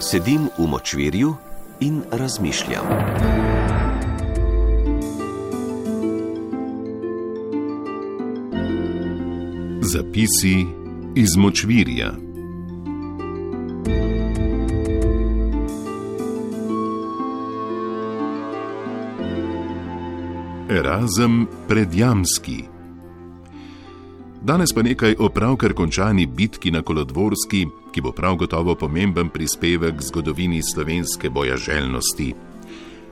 Sedim v močvirju in razmišljam. Zapisi iz močvirja. Erasem predjamski. Danes pa nekaj o pravkar končani bitki na Kolodvorski, ki bo prav gotovo pomemben prispevek k zgodovini slovenske bojaželjnosti.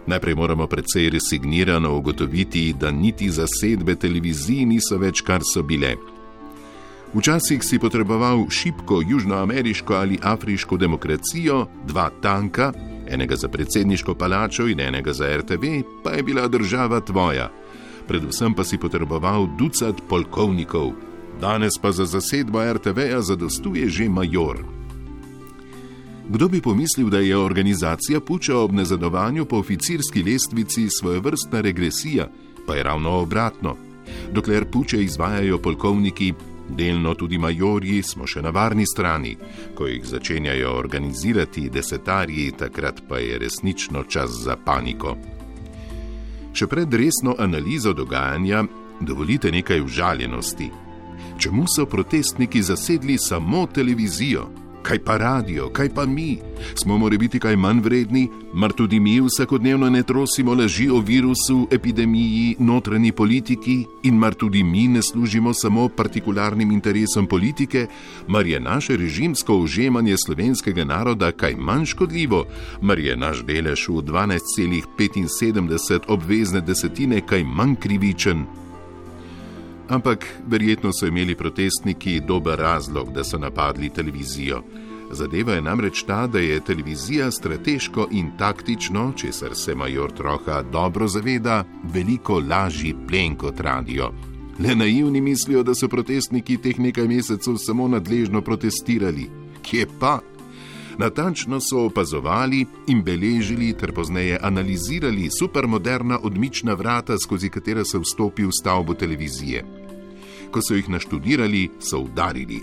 Najprej moramo precej resignirano ugotoviti, da niti zasedbe televizij niso več, kar so bile. Včasih si potreboval šipko južnoameriško ali afriško demokracijo, dva tanka, enega za predsedniško palačo in enega za RTV, pa je bila država tvoja. Predvsem pa si potreboval ducat polkovnikov, danes pa za zasedbo RTV-ja zadostuje že major. Kdo bi pomislil, da je organizacija Puča ob nezadovanju po oficirski lestvici svoje vrstna regresija, pa je ravno obratno. Dokler Puče izvajajo polkovniki, delno tudi majorji, smo še na varni strani. Ko jih začenjajo organizirati desetarji, takrat pa je resnično čas za paniko. Še pred resno analizo dogajanja, dovolite nekaj užaljenosti. Čemu so protestniki zasedli samo televizijo? Kaj pa radio, kaj pa mi? Smo morali biti kaj manj vredni, mar tudi mi vsakodnevno ne trosimo laži o virusu, epidemiji, notranji politiki in mar tudi mi ne služimo samo partikularnim interesom politike, mar je naše režimsko užemanje slovenskega naroda kaj manj škodljivo, mar je naš delež v 12,75 obvezne desetine kaj manj krivičen. Ampak verjetno so imeli protestniki dober razlog, da so napadli televizijo. Zadeva je namreč ta, da je televizija strateško in taktično, česar se major Troha dobro zaveda, veliko lažji plen kot radio. Le naivni mislijo, da so protestniki teh nekaj mesecev samo nadležno protestirali. Kje pa? Natančno so opazovali in beležili ter pozneje analizirali supermoderna odmična vrata, skozi katera se vstopi v stavbo televizije. Ko so jih naštudirali, so udarili.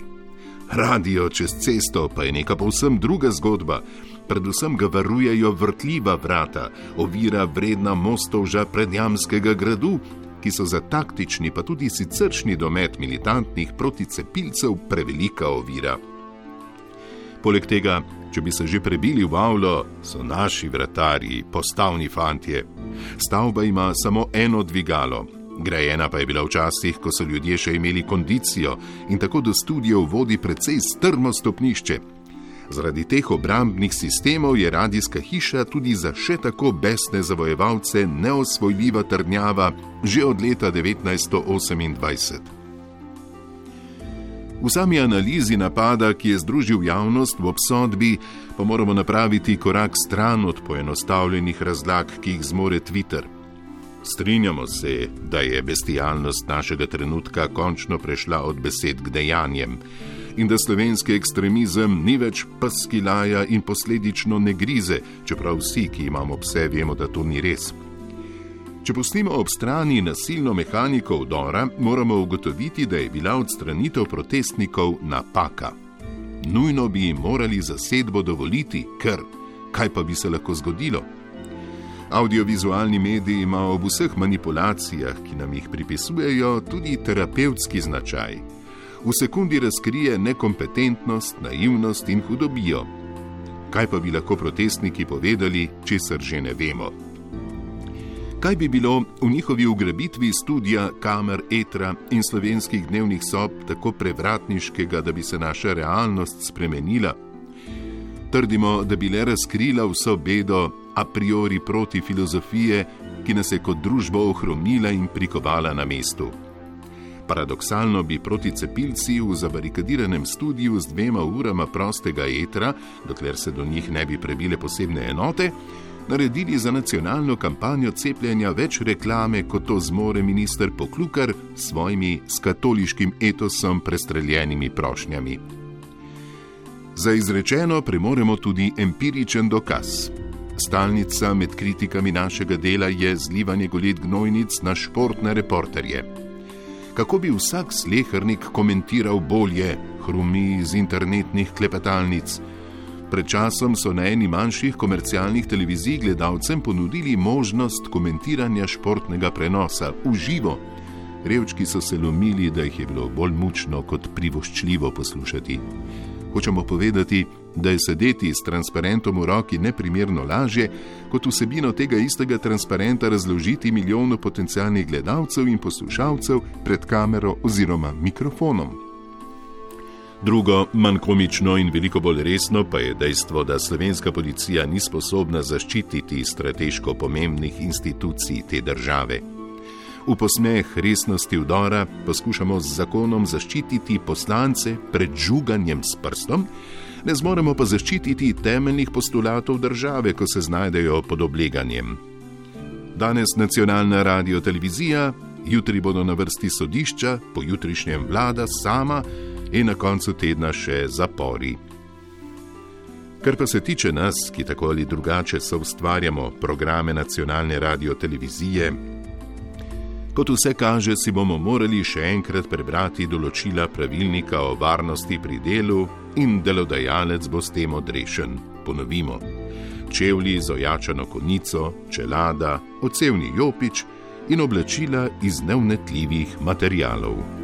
Radio čez cesto pa je neka povsem druga zgodba. Predvsem ga varujejo vrtljiva vrata, ovira vredna mostovža predjamskega gradu, ki so za taktični pa tudi siceršni domet militantnih proticepilcev prevelika ovira. Poleg tega, če bi se že prebili v avlo, so naši vratarji, postavni fantje. Stavba ima samo eno dvigalo. Grajena pa je bila včasih, ko so ljudje še imeli kondicijo in tako do studijev vodi precej strmo stopnišče. Zaradi teh obrambnih sistemov je radijska hiša tudi za še tako besne zavojevalce neosvojljiva trdnjava že od leta 1928. V sami analizi napada, ki je združil javnost v obsodbi, pa moramo napraviti korak stran od poenostavljenih razlag, ki jih zmore Twitter. Strinjamo se, da je bestialnost našega trenutka končno prešla od besed k dejanjem in da slovenski ekstremizem ni več paskilaja in posledično ne grize, čeprav vsi, ki imamo pse, vemo, da to ni res. Če pustimo ob strani nasilno mehaniko vdora, moramo ugotoviti, da je bila odstranitev protestnikov napaka. Nujno bi jim morali zasedbo dovoliti, ker kaj pa bi se lahko zgodilo? Audiovizualni mediji ima ob vseh manipulacijah, ki nam jih pripisujejo, tudi terapevtski značaj. V sekundi razkrije nekompetentnost, naivnost in hudobijo. Kaj pa bi lahko protestniki povedali, česar že ne vemo? Kaj bi bilo v njihovi ugrabitvi studija, kamer, etra in slovenskih dnevnih sob tako prevratniškega, da bi se naša realnost spremenila. Trdimo, da bi le razkrila vso bedo a priori proti filozofije, ki nas je kot družbo ohromila in prikovala na mestu. Paradoksalno bi proti cepilci v zabarikadiranem studiu z dvema urama prostega etra, dokler se do njih ne bi prebile posebne enote, naredili za nacionalno kampanjo cepljenja več reklame, kot to zmore minister Poklukar s svojimi s katoliškim etosom prestreljenimi prošnjami. Za izrečeno premoremo tudi empiričen dokaz. Stalnica med kritikami našega dela je zlivanje golet gnojnic na športne reporterje. Kako bi vsak slehrnik komentiral bolje, hrumi iz internetnih klepetalnic, Pred časom so na eni manjših komercialnih televizij gledalcem ponudili možnost komentiranja športnega prenosa v živo. Revčki so se lomili, da jih je bilo bolj mučno kot privoščljivo poslušati. Hočemo povedati, da je sedeti s transparentom v roki neprimerno lažje, kot vsebino tega istega transparenta razložiti milijonu potencijalnih gledalcev in poslušalcev pred kamero oziroma mikrofonom. Drugo, manj komično in veliko bolj resno pa je dejstvo, da slovenska policija ni sposobna zaščititi strateško pomembnih institucij te države. V posmeh resnosti vdora poskušamo z zakonom zaščititi poslance pred žuganjem s prstom, ne zmoremo pa zaščititi temeljnih postulatov države, ko se znajdejo pod obleganjem. Danes nacionalna radio televizija, jutri bodo na vrsti sodišča, pojutrišnjem vlada sama in na koncu tedna še zapori. Kar pa se tiče nas, ki tako ali drugače so ustvarjamo programe nacionalne radio televizije, kot vse kaže, si bomo morali še enkrat prebrati določila pravilnika o varnosti pri delu in delodajalec bo s tem odrešen. Ponovimo: čevlji z ojačano konico, čelada, ocevni jopič in oblačila iz neumetljivih materialov.